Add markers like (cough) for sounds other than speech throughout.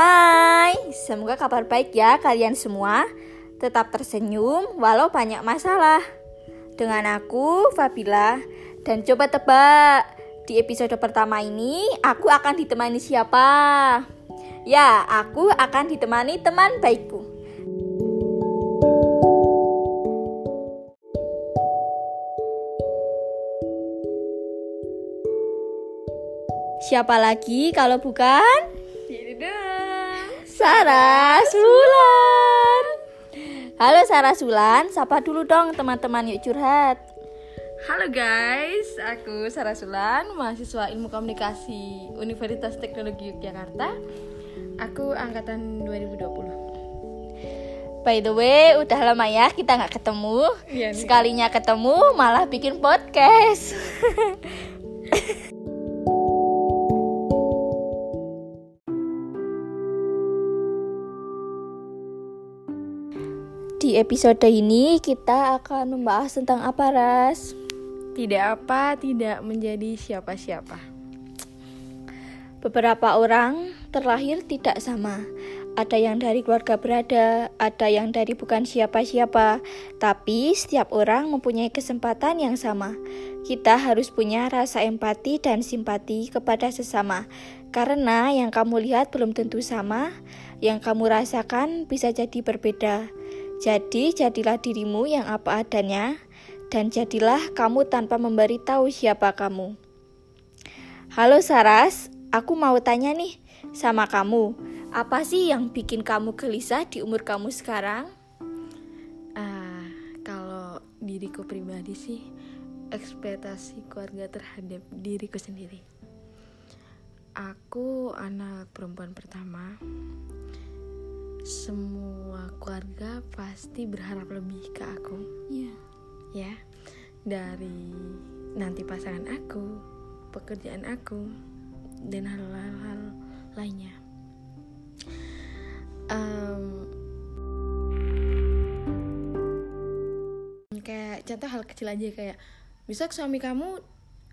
Hai, semoga kabar baik ya kalian semua. Tetap tersenyum walau banyak masalah. Dengan aku, Fabila, dan coba tebak, di episode pertama ini aku akan ditemani siapa? Ya, aku akan ditemani teman baikku. Siapa lagi kalau bukan? Sarah Sulan. Halo Sarah Sulan, sapa dulu dong teman-teman yuk curhat. Halo guys, aku Sarah Sulan, mahasiswa Ilmu Komunikasi Universitas Teknologi Yogyakarta. Aku angkatan 2020. By the way, udah lama ya kita nggak ketemu. Iya nih. Sekalinya ketemu malah bikin podcast. (laughs) Di episode ini kita akan membahas tentang apa, Ras? Tidak apa, tidak menjadi siapa-siapa. Beberapa orang terlahir tidak sama. Ada yang dari keluarga berada, ada yang dari bukan siapa-siapa, tapi setiap orang mempunyai kesempatan yang sama. Kita harus punya rasa empati dan simpati kepada sesama, karena yang kamu lihat belum tentu sama, yang kamu rasakan bisa jadi berbeda. Jadi, jadilah dirimu yang apa adanya, dan jadilah kamu tanpa memberitahu siapa kamu. Halo Saras, aku mau tanya nih sama kamu. Apa sih yang bikin kamu gelisah di umur kamu sekarang? Ah, kalau diriku pribadi sih, ekspektasi keluarga terhadap diriku sendiri. Aku anak perempuan pertama. Semua keluarga pasti berharap lebih ke aku. Iya. ya dari nanti pasangan aku, pekerjaan aku, dan hal-hal lainnya. Em, kayak contoh hal kecil aja kayak besok suami kamu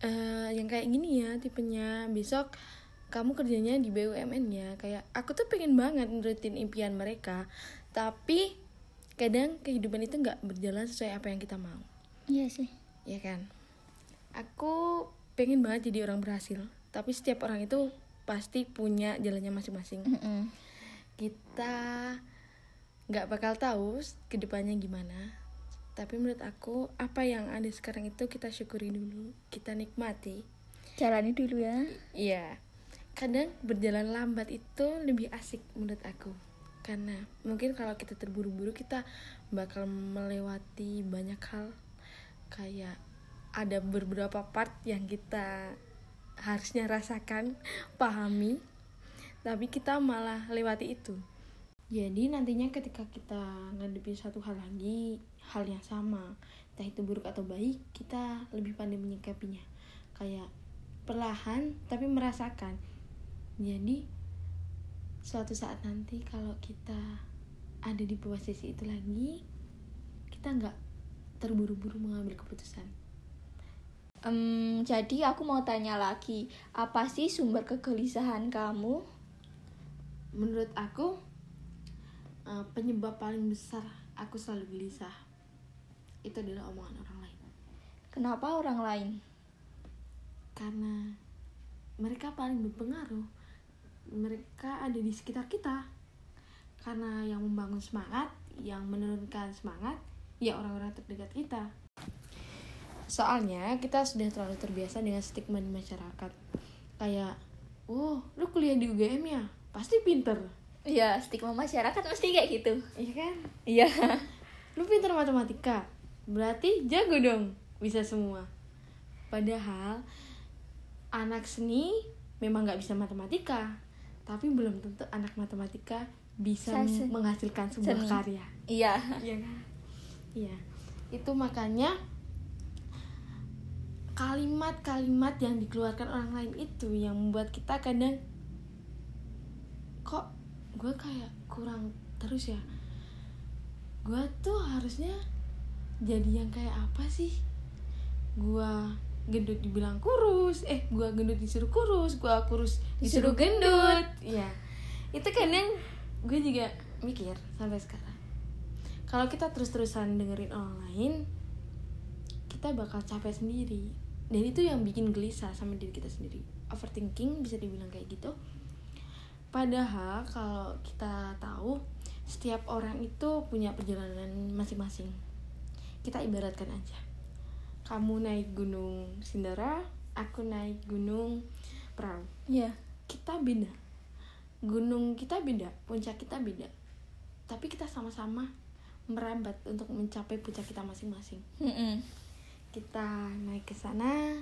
eh, yang kayak gini ya tipenya besok kamu kerjanya di BUMN ya kayak aku tuh pengen banget nurutin impian mereka tapi kadang kehidupan itu nggak berjalan sesuai apa yang kita mau. Iya sih. ya kan? Aku pengen banget jadi orang berhasil tapi setiap orang itu pasti punya jalannya masing-masing. Kita nggak bakal tahu ke depannya gimana tapi menurut aku apa yang ada sekarang itu kita syukuri dulu kita nikmati. Jalani dulu ya. Iya, kadang berjalan lambat itu lebih asik menurut aku. Karena mungkin kalau kita terburu-buru kita bakal melewati banyak hal. Kayak ada beberapa part yang kita harusnya rasakan, (laughs) pahami, tapi kita malah lewati itu. Jadi nantinya ketika kita ngadepin satu hal lagi, hal yang sama, entah itu buruk atau baik, kita lebih pandai menyikapinya. Kayak perlahan tapi merasakan. Jadi suatu saat nanti kalau kita ada di posisi itu lagi, kita nggak terburu-buru mengambil keputusan. Em, jadi aku mau tanya lagi, apa sih sumber kegelisahan kamu? Menurut aku eh, penyebab paling besar aku selalu gelisah itu adalah omongan orang lain. Kenapa orang lain? karena mereka paling berpengaruh mereka ada di sekitar kita. Karena yang membangun semangat yang menurunkan semangat ya orang-orang terdekat kita. Soalnya kita sudah terlalu terbiasa dengan stigma di masyarakat. Kayak oh lu kuliah di UGM ya? Pasti pinter. Iya, stigma masyarakat mesti kayak gitu. iya kan? Iya. (laughs) lu pinter matematika berarti jago dong bisa semua. Padahal anak seni memang nggak bisa matematika tapi belum tentu anak matematika bisa menghasilkan sebuah seni. karya. Iya. iya kan? Iya. Itu makanya kalimat-kalimat yang dikeluarkan orang lain itu yang membuat kita kadang kok gue kayak kurang terus ya? Gue tuh harusnya jadi yang kayak apa sih? Gue gendut dibilang kurus eh gue gendut disuruh kurus gue kurus disuruh gendut. iya. Itu kadang gue juga mikir sampai sekarang. Kalau kita terus-terusan dengerin orang lain kita bakal capek sendiri. Dan itu yang bikin gelisah sama diri kita sendiri. Overthinking bisa dibilang kayak gitu. Padahal kalau kita tahu setiap orang itu punya perjalanan masing-masing. Kita ibaratkan aja. Kamu naik gunung Sindara aku naik gunung Perahu. Iya. Kita beda. Gunung kita beda puncak kita beda. Tapi kita sama-sama merambat untuk mencapai puncak kita masing-masing. Kita naik ke sana.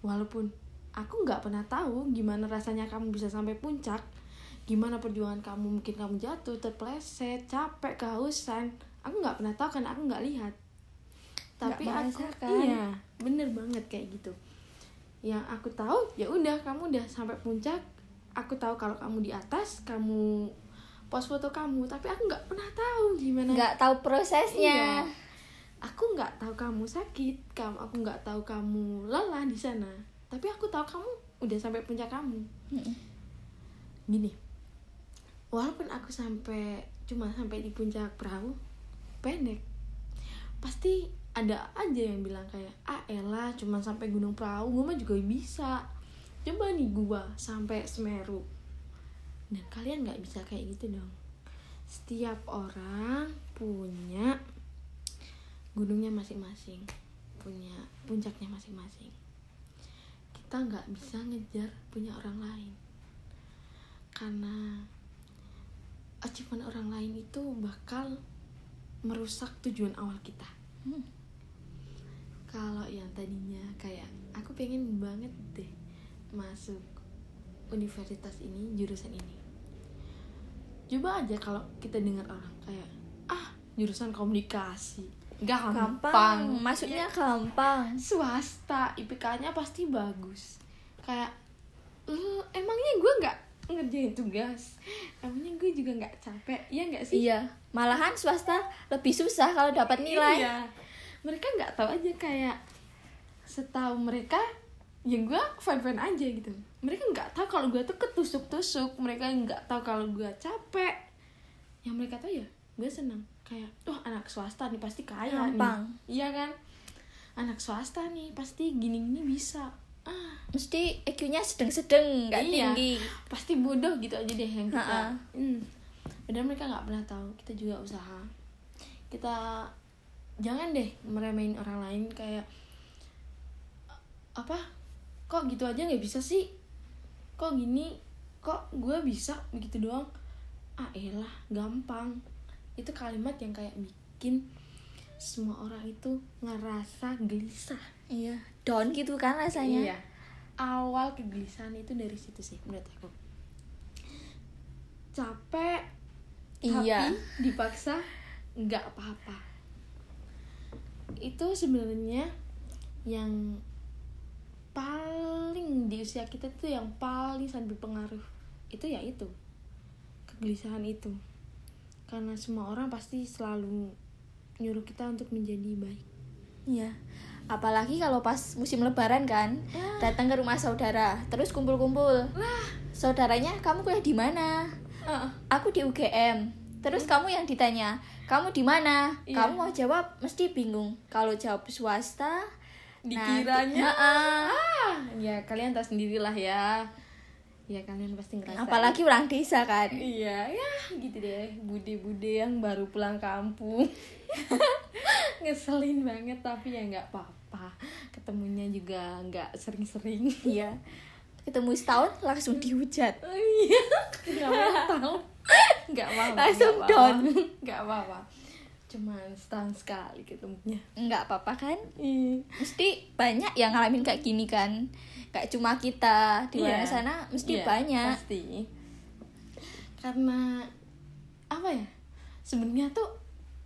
Walaupun aku nggak pernah tahu gimana rasanya kamu bisa sampai puncak gimana perjuangan kamu mungkin kamu jatuh terpleset capek kehausan. Aku nggak pernah tahu karena aku nggak lihat. Tapi Nggak aku iya bener banget kayak gitu yang aku tahu ya udah kamu udah sampai puncak aku tahu kalau kamu di atas kamu post foto kamu tapi aku nggak pernah tahu gimana Nggak tahu prosesnya. Iya. Aku nggak tahu kamu sakit, kamu aku nggak tahu kamu lelah di sana. Tapi aku tahu kamu udah sampai puncak kamu. Gini, walaupun aku sampai cuma sampai di puncak perahu pendek, pasti ada aja yang bilang kayak ah elah cuma sampai gunung perahu gue mah juga bisa. Coba nih gua sampai Semeru. Dan kalian nggak bisa kayak gitu dong. Setiap orang punya gunungnya masing-masing punya puncaknya masing-masing. Kita nggak bisa ngejar punya orang lain. Karena achievement orang lain itu bakal merusak tujuan awal kita. Hmm. Kalau yang tadinya kayak aku pengen banget deh masuk universitas ini jurusan ini coba aja kalau kita dengar orang kayak ah jurusan komunikasi gampang, Gampang. Masuknya gampang. swasta IPK-nya pasti bagus kayak "Eh, emangnya gue nggak ngerjain tugas emangnya gue juga nggak capek ya nggak sih Iya. Malahan swasta lebih susah kalau dapat nilai. Iya. Mereka nggak tahu aja kayak setahu mereka ya gue fine fine aja gitu. Mereka nggak tahu kalau gue tuh ketusuk-tusuk. Mereka nggak tahu kalau gue capek. Yang mereka tahu ya gue senang. Kayak, wah anak swasta nih pasti kaya Gampang. nih. Iya kan? Anak swasta nih pasti gini-gini bisa. Ah, Mesti EQ-nya sedang-sedang, nggak Iya. tinggi. pasti bodoh gitu aja deh yang kita hmm. padahal mereka nggak pernah tahu kita juga usaha kita jangan deh meremehin orang lain kayak apa kok gitu aja nggak bisa sih kok gini kok gue bisa begitu doang ah elah gampang itu kalimat yang kayak bikin semua orang itu ngerasa gelisah Iya. Down gitu kan rasanya. Iya. Awal kegelisahan itu dari situ sih menurut aku. Capek Iya. tapi dipaksa nggak apa-apa. Itu sebenarnya yang paling di usia kita tuh yang paling sangat berpengaruh. Itu ya itu. Kegelisahan itu. Karena semua orang pasti selalu nyuruh kita untuk menjadi baik. Iya. Apalagi kalau pas musim lebaran kan, Ya. datang ke rumah saudara, terus kumpul-kumpul. Saudaranya, kamu kuliah di mana? Heeh. Aku di UGM. Terus kamu yang ditanya, kamu di mana? Iya. Kamu mau jawab mesti bingung. Kalau jawab swasta, dikiranya Nah, ah ya kalian tahu sendirilah ya ya kalian pasti ngerasa apalagi orang desa kan. iya ya gitu deh bude-bude yang baru pulang kampung (laughs) ngeselin banget tapi ya nggak apa-apa ketemunya juga nggak sering-sering Iya. Ketemu setahun langsung dihujat. Oh, iya (laughs) nggak mau tahu nggak apa-apa Langsung nggak apa-apa. down. (laughs) nggak apa-apa cuman setahun sekali ketemunya Enggak apa-apa kan? Iya. Mesti banyak yang ngalamin kayak gini kan. Kayak cuma kita di luar Iya. sana mesti Iya, banyak. pasti karena apa ya sebenarnya tuh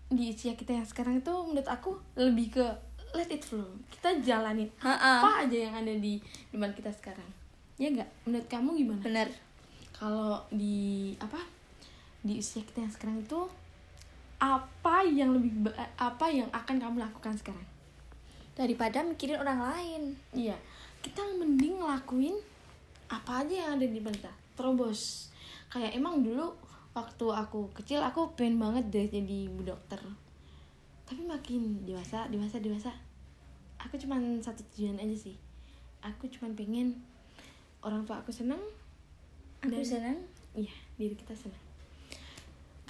di usia kita yang sekarang itu menurut aku lebih ke let it flow kita jalanin Ha-ha. apa aja yang ada di depan kita sekarang ya enggak menurut kamu gimana Bener. kalau di apa di usia kita yang sekarang itu apa yang lebih ba- apa yang akan kamu lakukan sekarang Daripada mikirin orang lain. Iya, kita mending ngelakuin apa aja yang ada di kita. Terobos. kayak emang dulu waktu aku kecil aku pengen banget deh jadi bu dokter tapi makin dewasa dewasa dewasa aku cuman satu tujuan aja sih aku cuman pengen orang tua aku senang Aku dan- senang. iya diri kita senang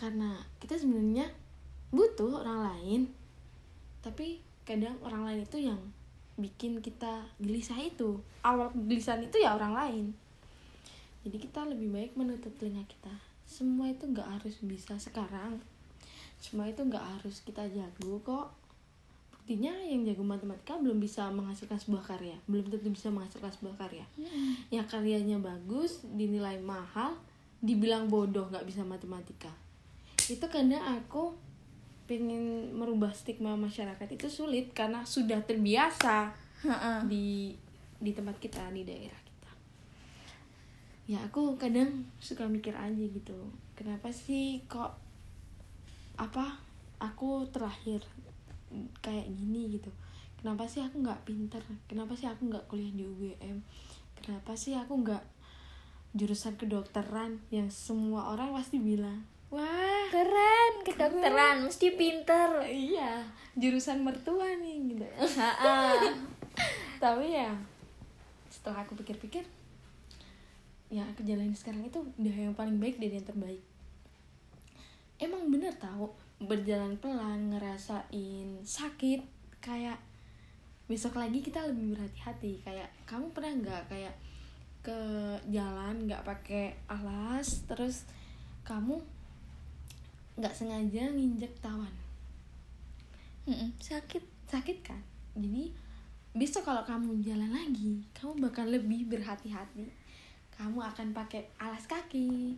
karena kita sebenarnya butuh orang lain tapi kadang orang lain itu yang bikin kita gelisah itu. Awal kegelisahan itu ya orang lain. Jadi kita lebih baik menutup telinga kita. Semua itu nggak harus bisa sekarang. Semua itu nggak harus kita jago kok. Buktinya yang jago matematika belum bisa menghasilkan sebuah karya. Belum tentu bisa menghasilkan sebuah karya. Yang karyanya bagus dinilai mahal dibilang bodoh nggak bisa matematika itu karena aku pengen merubah stigma masyarakat itu sulit karena sudah terbiasa di di tempat kita di daerah kita. Ya aku kadang suka mikir aja gitu kenapa sih kok apa aku terlahir kayak gini gitu. Kenapa sih aku nggak pinter kenapa sih aku nggak kuliah di UGM kenapa sih aku nggak jurusan kedokteran? Yang semua orang pasti bilang wah Keren, kedokteran mesti pinter. iya jurusan mertua nih gitu. (laughs) Tapi ya setelah aku pikir-pikir yang aku jalani sekarang itu udah yang paling baik dari yang terbaik. Emang bener tahu berjalan pelan ngerasain sakit kayak besok lagi kita lebih berhati-hati. Kayak kamu pernah nggak kayak ke jalan nggak pakai alas terus kamu nggak sengaja nginjek tawan. Mm-mm, Sakit. sakit kan? Jadi besok kalau kamu jalan lagi kamu bakal lebih berhati-hati. Kamu akan pakai alas kaki.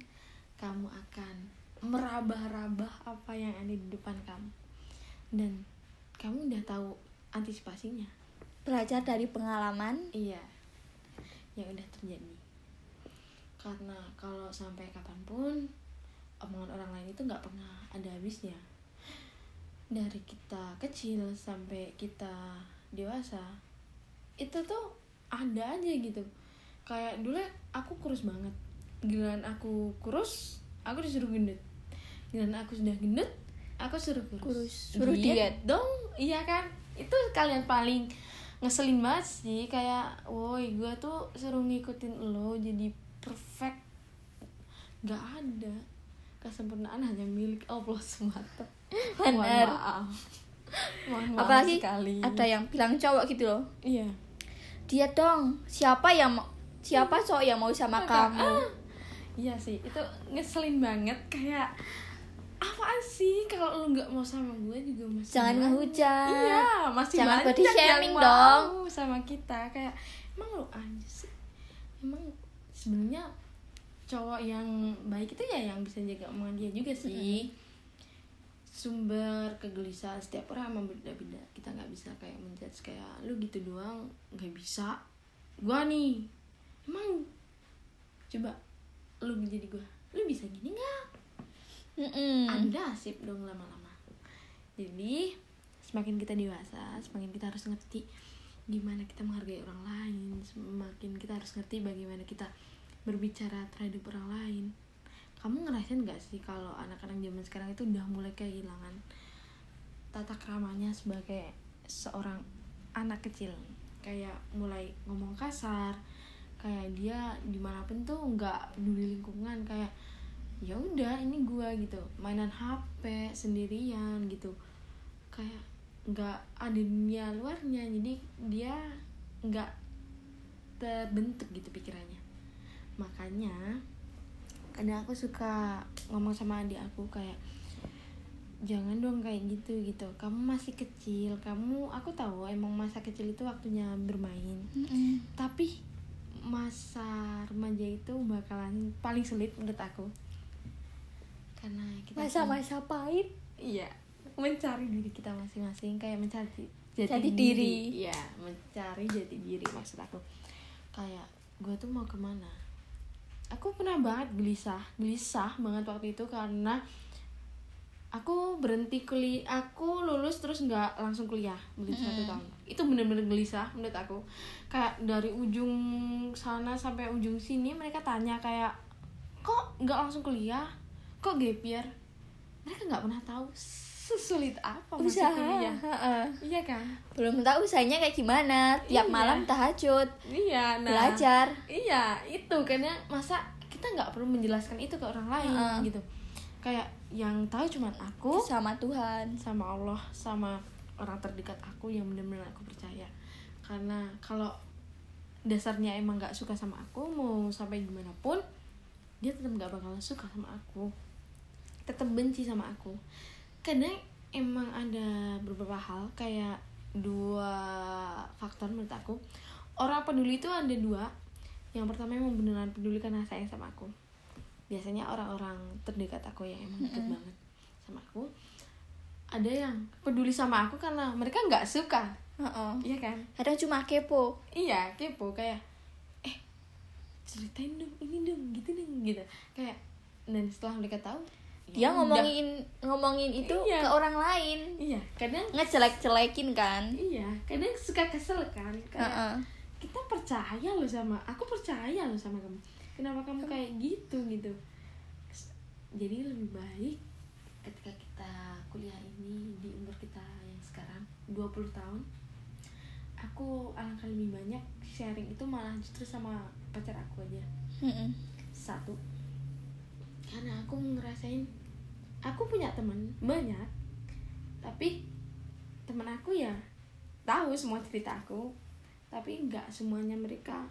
Kamu akan merabah-rabah apa yang ada di depan kamu. Dan kamu udah tahu antisipasinya. Belajar dari pengalaman. iya. Yang udah terjadi. Karena kalau sampai kapan pun omongan orang lain itu nggak pernah ada habisnya. Dari kita kecil sampai kita dewasa itu tuh ada aja gitu. Kayak dulu aku kurus banget. Giliran aku kurus aku disuruh gendut. Giliran aku sudah gendut aku suruh kurus, Kurus. Suruh diet. dong iya kan? Itu kalian paling ngeselin banget sih. Kayak woi gue tuh suruh ngikutin lo jadi perfect. Gak ada kesempurnaan hanya milik Allah semata. Mohon maaf. Mohon maaf Apalagi sekali. ada yang bilang cowok gitu loh. iya. Dia dong, siapa yang mau siapa cowok yang mau sama kamu? iya sih itu ngeselin banget kayak apaan sih? Kalau lu nggak mau sama gue juga masih Jangan ngehujat. iya masih Jangan body shaming dong. sama kita. Kayak emang lu aja sih? Emang sebenarnya cowok yang baik itu ya yang bisa jaga omongan dia juga sih. Sumber kegelisahan setiap orang emang beda-beda. Kita nggak bisa kayak menjudge kayak lu gitu doang nggak bisa. Gua nih. Emang coba lu jadi gua lu bisa gini nggak? Mm-mm. anda asip dong lama-lama. Jadi semakin kita dewasa semakin kita harus ngerti gimana kita menghargai orang lain semakin kita harus ngerti bagaimana kita berbicara terhadap orang lain. Kamu ngerasain gak sih kalau anak-anak zaman sekarang itu udah mulai kehilangan tata keramanya sebagai seorang anak kecil? Kayak mulai ngomong kasar kayak dia di mana pun tuh nggak peduli lingkungan kayak ya udah ini gua gitu. Mainan HP sendirian gitu. Kayak nggak ada dunia luarnya jadi dia nggak terbentuk gitu pikirannya makanya kadang aku suka ngomong sama adik aku kayak jangan dong kayak gitu gitu. Kamu masih kecil kamu aku tahu emang masa kecil itu waktunya bermain. Mm-mm. tapi masa remaja itu bakalan paling sulit menurut aku. Karena kita Masa-masa pahit. iya. Mencari diri kita masing-masing kayak mencari jati, Jati diri. iya mencari jati diri maksud aku. Kayak gue tuh mau ke mana aku pernah banget gelisah gelisah banget waktu itu karena aku berhenti kuliah aku lulus terus nggak langsung kuliah berhenti satu tahun. Itu bener-bener gelisah menurut aku. Kayak dari ujung sana sampai ujung sini mereka tanya kayak kok nggak langsung kuliah? Kok gap year? Mereka nggak pernah tahu sesulit apa usaha kuliah heeh. iya kan? Belum tahu usahanya kayak gimana. Tiap Iya. malam tahajud iya nah. belajar. Iya itu karena masa kita nggak perlu menjelaskan itu ke orang lain Heeh. gitu. Kayak yang tahu cuma aku sama Tuhan. sama Allah sama orang terdekat aku yang benar-benar aku percaya. Karena kalau dasarnya emang nggak suka sama aku mau sampai gimana pun dia tetap nggak bakal suka sama aku. Tetap benci sama aku karena emang ada beberapa hal kayak dua faktor menurut aku. Orang peduli itu ada dua. Yang pertama emang beneran peduli karena sayang sama aku. Biasanya orang-orang terdekat aku yang emang deket banget sama aku. Ada yang peduli sama aku karena mereka nggak suka. Heeh. iya kan? Kadang cuma kepo. Iya kepo. Kayak eh ceritain dong ini dong gitu dong gitu. Kayak dan setelah mereka tahu dia udah. ngomongin ngomongin itu Iya. ke orang lain iya kadang ngejelek-jelekin kan iya kadang suka kesel kan kayak Heeh. kita percaya loh sama aku percaya loh sama kamu kenapa kamu kayak gitu gitu jadi lebih baik ketika kita kuliah ini di umur kita yang sekarang 20 tahun aku alangkah lebih banyak sharing itu malah justru sama pacar aku aja Mm-mm. satu karena aku ngerasain aku punya teman banyak. Tapi teman aku ya tahu semua cerita aku. Tapi nggak semuanya mereka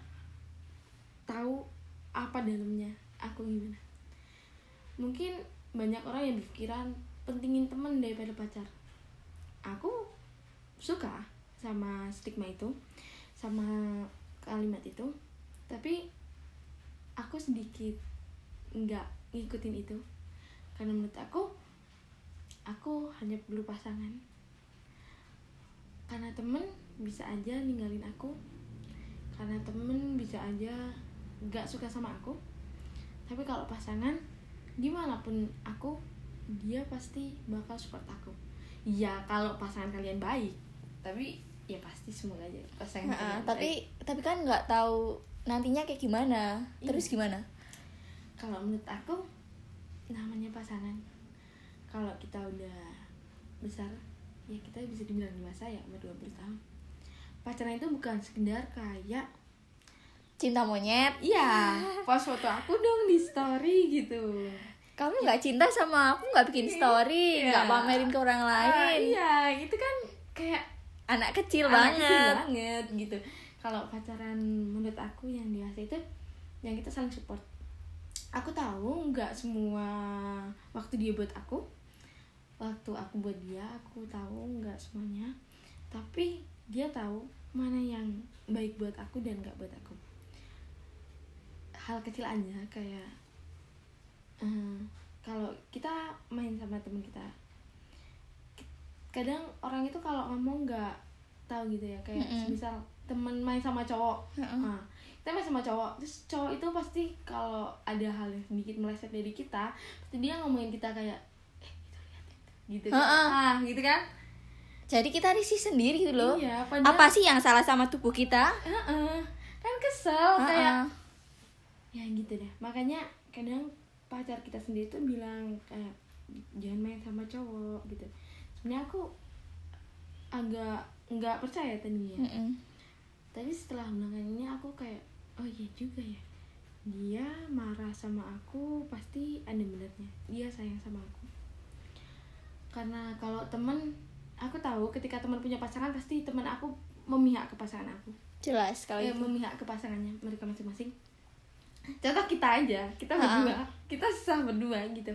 tahu apa dalamnya aku gimana. Mungkin banyak orang yang berpikiran pentingin teman daripada pacar. Aku suka sama stigma itu sama kalimat itu. Tapi aku sedikit nggak ngikutin itu karena menurut aku aku hanya perlu pasangan. Karena temen bisa aja ninggalin aku. Karena temen bisa aja nggak suka sama aku. Tapi kalau pasangan gimana pun aku dia pasti bakal support aku. Ya kalau pasangan kalian baik tapi ya pasti semoga aja pasangan Heeh, kalian tapi baik. tapi kan nggak tahu nantinya kayak gimana terus Iya. gimana? Kalau menurut aku namanya pasangan. Kalau kita udah besar ya kita bisa dibilang dewasa ya umur 20 tahun. Pacaran itu bukan sekedar kayak cinta monyet. Iya post foto aku dong di story gitu. Kamu nggak cinta sama aku nggak bikin story Iya. nggak pamerin ke orang Ah, lain. iya itu kan kayak anak kecil anak banget. kecil banget gitu. Kalau pacaran menurut aku yang dewasa itu yang kita saling support aku tahu nggak semua waktu dia buat aku waktu aku buat dia aku tahu nggak semuanya tapi dia tahu mana yang baik buat aku dan nggak buat aku hal kecil aja kayak eh, kalau kita main sama teman kita kadang orang itu kalau ngomong nggak tahu gitu ya kayak Mm-mm. misal temen main sama cowok Heeh. nah, kita main sama cowok terus cowok itu pasti kalau ada hal yang sedikit meleset dari kita pasti dia ngomongin kita kayak eh itu lihat itu gitu kan Heeh. ah gitu kan jadi kita risih sendiri gitu loh iya padahal apa sih yang salah sama tubuh kita Heeh. kan kesel kayak Heeh. ya gitu deh makanya kadang pacar kita sendiri tuh bilang kayak jangan main sama cowok gitu sebenarnya aku agak nggak percaya tadinya Mm-mm. tapi setelah ini aku kayak oh iya juga ya. Dia marah sama aku pasti ada benernya. Dia sayang sama aku. Karena kalau temen aku tahu ketika teman punya pasangan pasti teman aku memihak ke pasangan aku. Jelas kalau ya, itu. memihak ke pasangannya mereka masing-masing. Contoh kita aja kita berdua. Kita sah berdua gitu.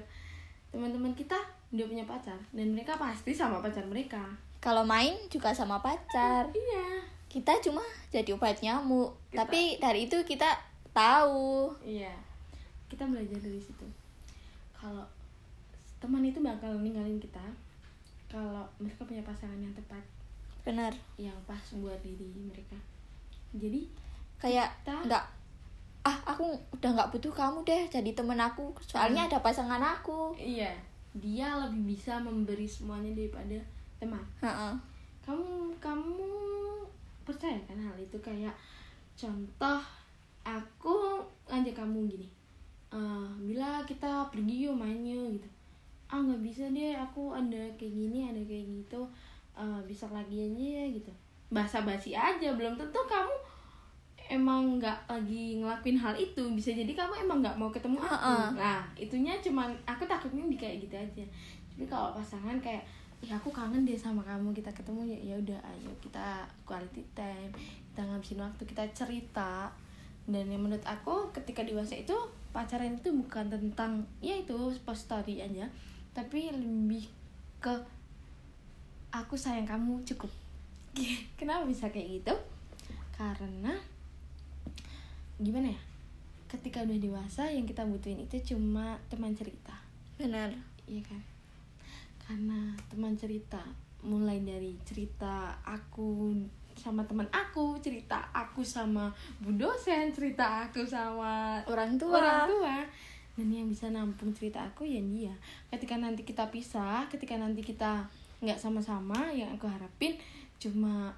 Teman-teman kita dia punya pacar dan mereka pasti sama pacar mereka. Kalau main juga sama pacar. Iya kita cuma jadi obat nyamuk. Kita- tapi dari itu kita tahu. Iya. Kita belajar dari situ. Kalau teman itu bakal ninggalin kita kalau mereka punya pasangan yang tepat. Benar. Yang pas buat diri mereka. Jadi kayak Kita- nggak ah aku udah nggak butuh kamu deh jadi temen aku. Soalnya ada pasangan aku. Iya. Dia lebih bisa memberi semuanya daripada teman. Heeh. kamu kamu percaya kan hal itu? Kayak contoh aku ngajak kamu gini eh, bila kita pergi yuk mainnya gitu. Ah nggak bisa deh aku ada kayak gini ada kayak gitu. Eh, bisa lagi aja ya gitu. Basa basi aja belum tentu kamu emang nggak lagi ngelakuin hal itu. Bisa jadi kamu emang nggak mau ketemu aku. Heeh. nah itunya cuman aku takutnya di kayak gitu aja. Tapi kalau pasangan kayak ya aku kangen deh sama kamu kita ketemu ya ya udah ayo kita quality time kita ngabisin waktu kita cerita. Dan yang menurut aku ketika dewasa itu pacaran itu bukan tentang ya itu post story aja tapi lebih ke aku sayang kamu cukup. (laughs) Kenapa bisa kayak gitu? Karena gimana ya ketika udah dewasa yang kita butuhin itu cuma teman cerita. Benar. Iya kan karena teman cerita mulai dari cerita aku sama teman aku cerita aku sama bu dosen cerita aku sama orang tua. orang tua. Dan yang bisa nampung cerita aku ya dia. Ketika nanti kita pisah ketika nanti kita nggak sama-sama yang aku harapin cuma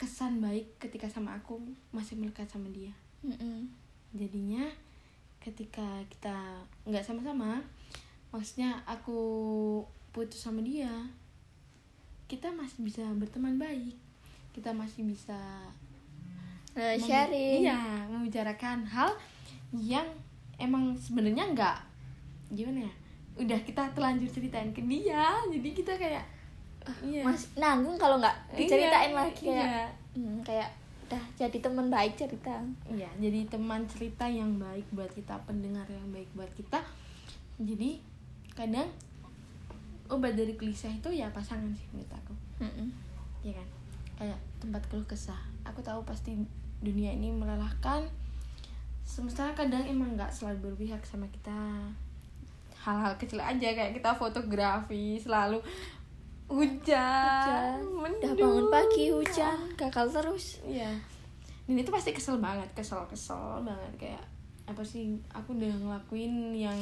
kesan baik ketika sama aku masih melekat sama dia. Mm-mm. jadinya ketika kita nggak sama-sama maksudnya aku putus sama dia kita masih bisa berteman baik kita masih bisa Eh, mem- sharing iya membicarakan hal yang emang sebenarnya nggak gimana ya udah kita terlanjur ceritain ke dia jadi kita kayak iya mas nanggung kalau nggak diceritain Iya, lagi kayak iya. hmm, kayak udah jadi teman baik cerita Iya, jadi teman cerita yang baik buat kita, pendengar yang baik buat kita. Jadi kadang obat dari gelisah itu ya pasangan sih menurut aku, Mm-mm. ya kan? Kayak tempat keluh kesah. Aku tahu pasti dunia ini melelahkan. Semesta kadang emang nggak selalu berpihak sama kita. Hal-hal kecil aja kayak kita fotografi selalu hujan, hujan udah mendung. bangun pagi hujan gagal terus Iya. Dan itu pasti kesel banget, kesel-kesel banget kayak apa sih aku udah ngelakuin yang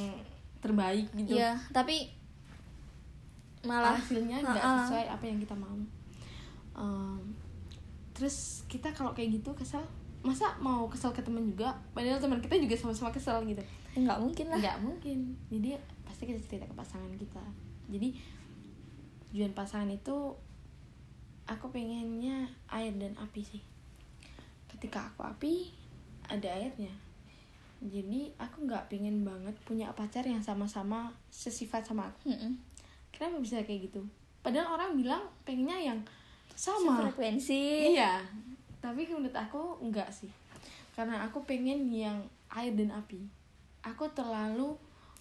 terbaik gitu. Iya tapi malah Hasilnya nggak Ha-ha. sesuai apa yang kita mau. Em, terus kita kalau kayak gitu kesel, masa mau kesel ke teman juga? Padahal teman kita juga sama-sama kesel gitu. nggak mungkin lah Nggak mungkin. Jadi pasti kita cerita ke pasangan kita. Jadi tujuan pasangan itu aku pengennya air dan api sih. Ketika aku api ada airnya. Jadi aku nggak pengen banget punya pacar yang sama-sama sesifat sama aku. Mm-mm. Kenapa bisa kayak gitu? Padahal orang bilang pengennya yang sama. frekuensi Iya. Tapi menurut aku enggak sih. Karena aku pengen yang air dan api. Aku terlalu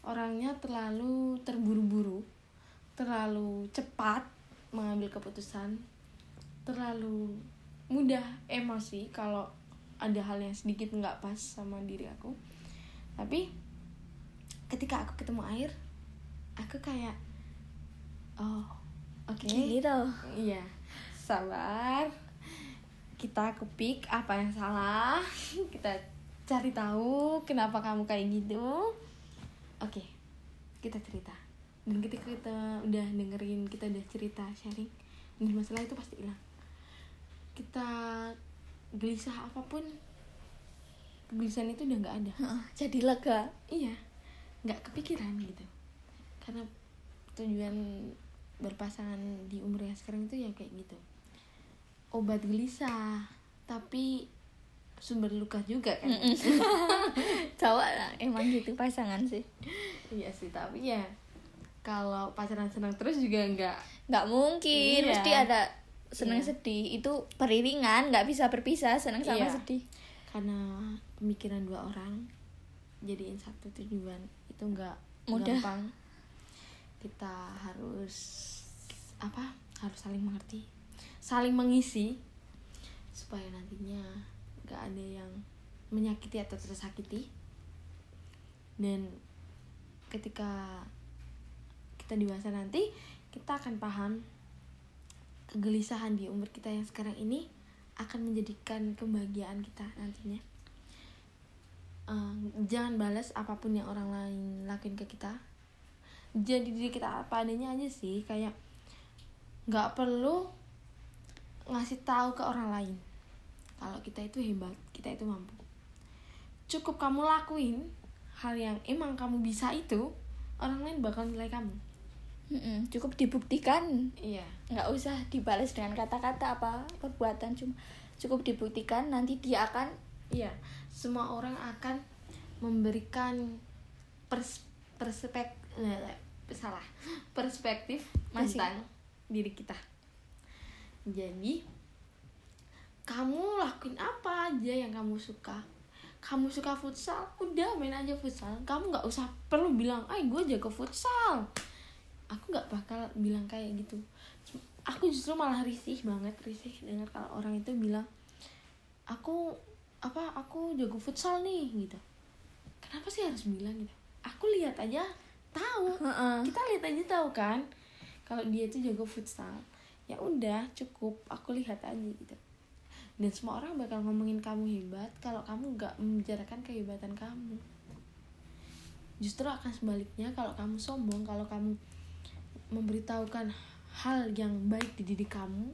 orangnya terlalu terburu-buru, terlalu cepat mengambil keputusan, terlalu mudah emosi kalau ada hal yang sedikit nggak pas sama diri aku. Tapi ketika aku ketemu air, aku kayak oh, oke. gini tuh Iya, sabar. Kita kepik apa yang salah. (laughs) Kita cari tahu kenapa kamu kayak gitu. Oke, kita cerita. Dan ketika kita udah dengerin, kita udah cerita, sharing, dan masalah itu pasti hilang. Kita gelisah apa pun, kegelisahan itu udah nggak ada. Jadi lega Iya, nggak kepikiran gitu. Karena tujuan berpasangan di umur yang sekarang itu ya kayak gitu. Obat gelisah, tapi sumber luka juga kan. cowok (laughs) lah emang gitu pasangan sih iya sih, tapi ya kalau pacaran senang terus juga nggak nggak mungkin Iya. mesti ada seneng Iya. sedih itu beriringan nggak bisa berpisah seneng sama Iya. sedih karena pemikiran dua orang jadiin satu tujuan itu nggak Mudah. gampang kita harus apa harus saling mengerti saling mengisi supaya nantinya nggak ada yang menyakiti atau tersakiti dan ketika kita dewasa nanti kita akan paham kegelisahan di umur kita yang sekarang ini akan menjadikan kebahagiaan kita nantinya. Eh, jangan balas apa pun yang orang lain lakuin ke kita. Jadi diri kita apa adanya aja sih kayak nggak perlu ngasih tahu ke orang lain. Kalau kita itu hebat kita itu mampu. Cukup kamu lakuin hal yang emang kamu bisa itu orang lain bakal nilai kamu. Mm-mm, cukup dibuktikan. Iya nggak usah dibalas dengan kata-kata apa perbuatan cuma cukup dibuktikan nanti dia akan iya semua orang akan memberikan pers perspek eh, salah perspektif Masih. tentang diri kita. Jadi kamu lakuin apa aja yang kamu suka? Kamu suka futsal? Udah main aja futsal. Kamu nggak usah perlu bilang ay gue jago futsal. Aku nggak bakal bilang kayak gitu aku justru malah risih banget risih dengar kalau orang itu bilang aku apa aku jago futsal nih gitu. Kenapa sih harus bilang gitu? Aku lihat aja tahu. Kita lihat aja tahu kan? Kalau dia itu jago futsal ya udah cukup. Aku lihat aja gitu. Dan semua orang bakal ngomongin kamu hebat kalau kamu nggak membicarakan kehebatan kamu. Justru akan sebaliknya kalau kamu sombong kalau kamu memberitahukan hal yang baik di diri kamu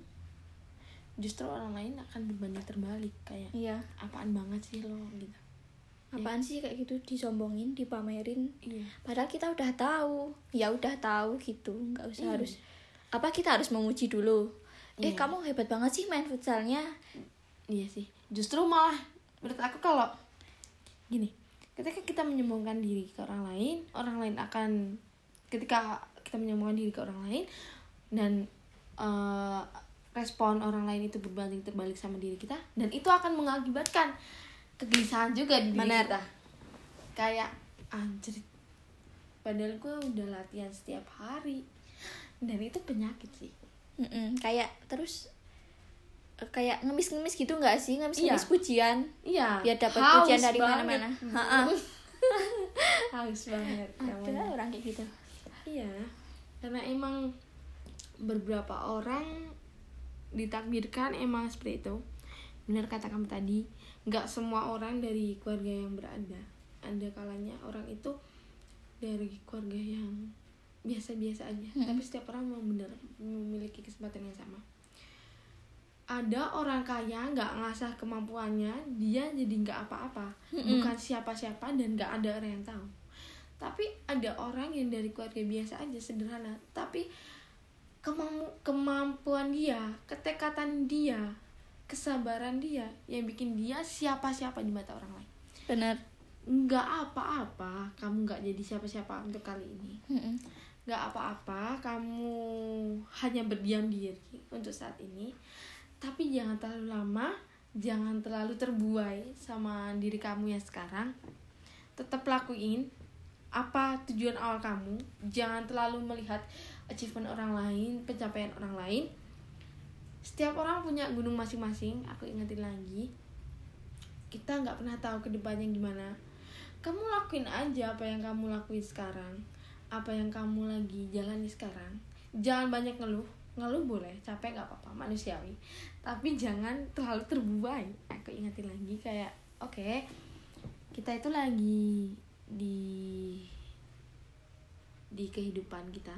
justru orang lain akan berbanding terbalik kayak iya. Apaan banget sih lo? gitu. Apaan sih kayak gitu disombongin dipamerin. Iya. Padahal kita udah tahu. Ya udah tahu gitu nggak usah Iya. harus apa kita harus memuji dulu. Eh Iya. kamu hebat banget sih main futsalnya. Iya sih. Justru malah menurut aku kalau gini, ketika kita menyombongkan diri ke orang lain, orang lain akan ketika kita menyombongkan diri ke orang lain dan eh, respon orang lain itu berbanding terbalik sama diri kita dan itu akan mengakibatkan kegelisahan juga di diri Benar. kita. Kayak anjir padahal gue udah latihan setiap hari dan itu penyakit sih. Mm-mm, kayak terus eh, kayak ngemis-ngemis gitu nggak sih ngemis-ngemis Iya. pujian Iya. biar dapat pujian dari mana-mana Ha-ha. (laughs) haus banget ada orang kayak gitu Iya, karena emang beberapa orang ditakdirkan emang seperti itu. Benar kata kamu tadi, nggak semua orang dari keluarga yang berada. Ada kalanya orang itu dari keluarga yang biasa-biasa aja, tapi setiap orang memang benar memiliki kesempatan yang sama. Ada orang kaya nggak ngasah kemampuannya, dia jadi nggak apa-apa, bukan siapa-siapa dan nggak ada orang yang tahu tapi ada orang yang dari keluarga biasa aja sederhana tapi kemam- kemampuan dia ketekatan dia kesabaran dia yang bikin dia siapa-siapa di mata orang lain. Benar. Nggak apa-apa kamu nggak jadi siapa-siapa untuk kali ini. Mm-mm. nggak apa-apa kamu hanya berdiam diri untuk saat ini. Tapi jangan terlalu lama jangan terlalu terbuai sama diri kamu yang sekarang. Tetap lakuin apa tujuan awal kamu. Jangan terlalu melihat achievement orang lain pencapaian orang lain setiap orang punya gunung masing-masing aku ingetin lagi kita nggak pernah tahu ke depannya gimana. Kamu lakuin aja apa yang kamu lakuin sekarang apa yang kamu lagi jalani sekarang. Jangan banyak ngeluh ngeluh boleh capek nggak apa-apa manusiawi. Tapi jangan terlalu terbuai. Aku ingetin lagi kayak oke kita itu lagi di di kehidupan kita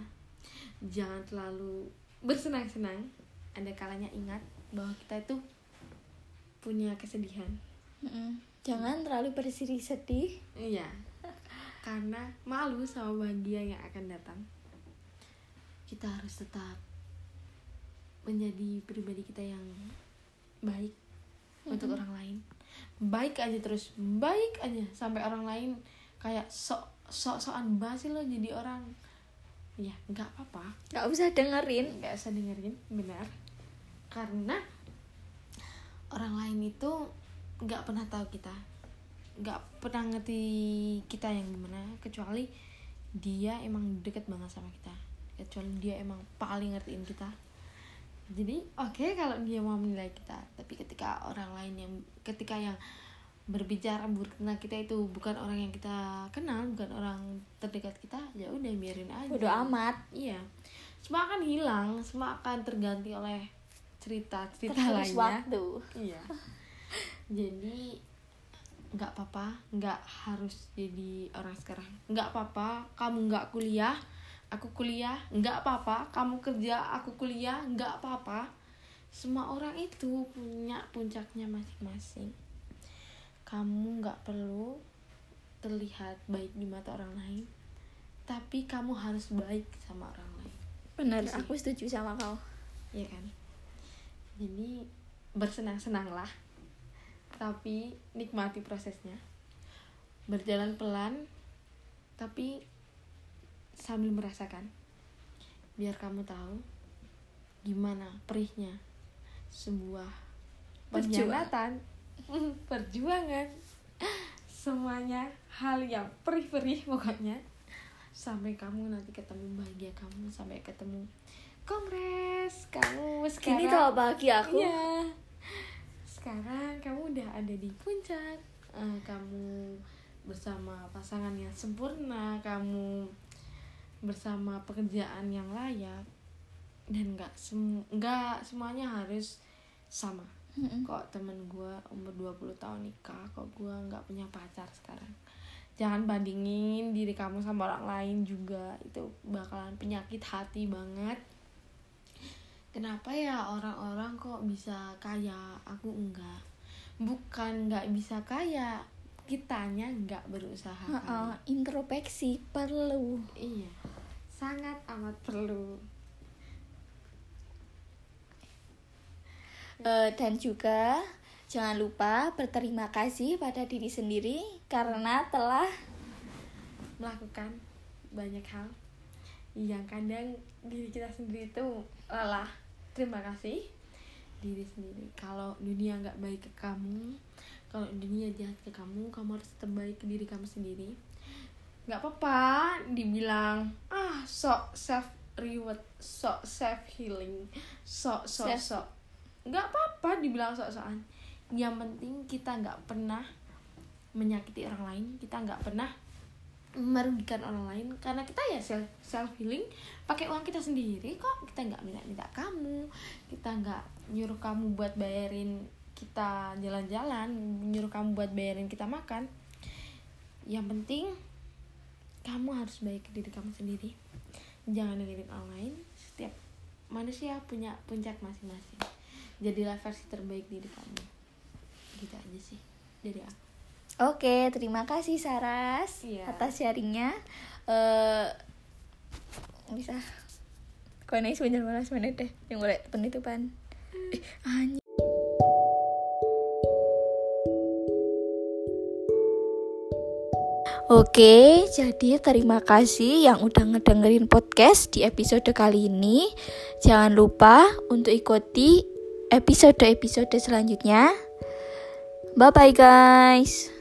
jangan terlalu bersenang-senang ada kalanya ingat bahwa kita itu punya kesedihan Mm-mm. jangan terlalu bersiri sedih Iya. Karena malu sama bahagia yang akan datang. Kita harus tetap menjadi pribadi kita yang baik untuk orang lain. Baik aja terus, baik aja sampai orang lain kayak sok sok sokan basi lo jadi orang. Ya, nggak apa-apa. Nggak usah dengerin. Nggak usah dengerin benar. Karena orang lain itu nggak pernah tahu kita. Nggak pernah ngerti kita yang gimana kecuali dia emang deket banget sama kita. Kecuali dia emang paling ngertiin kita. Jadi oke kalau dia mau menilai kita tapi ketika orang lain yang ketika yang berbicara buruk tentang kita itu bukan orang yang kita kenal bukan orang terdekat kita ya udah biarin aja bodoh amat Iya. Semua akan hilang, semua akan terganti oleh cerita-cerita terus lainnya. waktu Iya. Jadi nggak apa-apa, nggak harus jadi orang sekarang. Nggak apa-apa, kamu nggak kuliah, aku kuliah. Nggak apa-apa, kamu kerja, aku kuliah. Nggak apa-apa. Semua orang itu punya puncaknya masing-masing. Kamu nggak perlu terlihat baik di mata orang lain tapi kamu harus baik sama orang lain. Benar Itu sih. aku setuju sama kau. Ya kan? Jadi bersenang-senanglah tapi nikmati prosesnya. Berjalan pelan tapi sambil merasakan. Biar kamu tahu gimana perihnya sebuah pengkhianatan (laughs) perjuangan semuanya hal yang perih-perih pokoknya sampai kamu nanti ketemu bahagia kamu sampai ketemu kongres kamu sekarang gini tau bahagia aku Iya. Sekarang kamu udah ada di puncak. Eh, kamu bersama pasangan yang sempurna, kamu bersama pekerjaan yang layak dan nggak sem nggak semuanya harus sama. Mm-mm. Kok temen gue umur 20 tahun nikah, kok gue nggak punya pacar sekarang. Jangan bandingin diri kamu sama orang lain juga itu bakalan penyakit hati banget kenapa ya orang-orang kok bisa kaya aku enggak bukan nggak bisa kaya kitanya nggak berusaha Heeh, kaya. introspeksi perlu iya sangat amat perlu Eh, dan juga jangan lupa berterima kasih pada diri sendiri karena telah melakukan banyak hal yang kadang diri kita sendiri itu lelah. Terima kasih diri sendiri. Kalau dunia nggak baik ke kamu kalau dunia jahat ke kamu kamu harus tetap baik ke diri kamu sendiri. Nggak apa-apa dibilang ah sok self reward sok self healing sok sok Self- sok nggak apa-apa dibilang sok-sokan. Yang penting kita nggak pernah menyakiti orang lain kita nggak pernah merugikan orang lain. Karena kita ya self self healing pakai uang kita sendiri kok. Kita nggak minta minta kamu kita nggak nyuruh kamu buat bayarin kita jalan-jalan nyuruh kamu buat bayarin kita makan. Yang penting kamu harus baik ke diri kamu sendiri. Jangan dengerin orang lain. Setiap manusia punya puncak masing-masing jadilah versi terbaik diri kamu gitu aja sih dari aku Oke, terima kasih Saras Iya. atas sharingnya. Eh bisa. Kau naik sebentar malas menit deh, yang boleh penutupan. Eh, anjing. Oke, jadi terima kasih yang udah ngedengerin podcast di episode kali ini. Jangan lupa untuk ikuti episode-episode selanjutnya. Bye bye guys.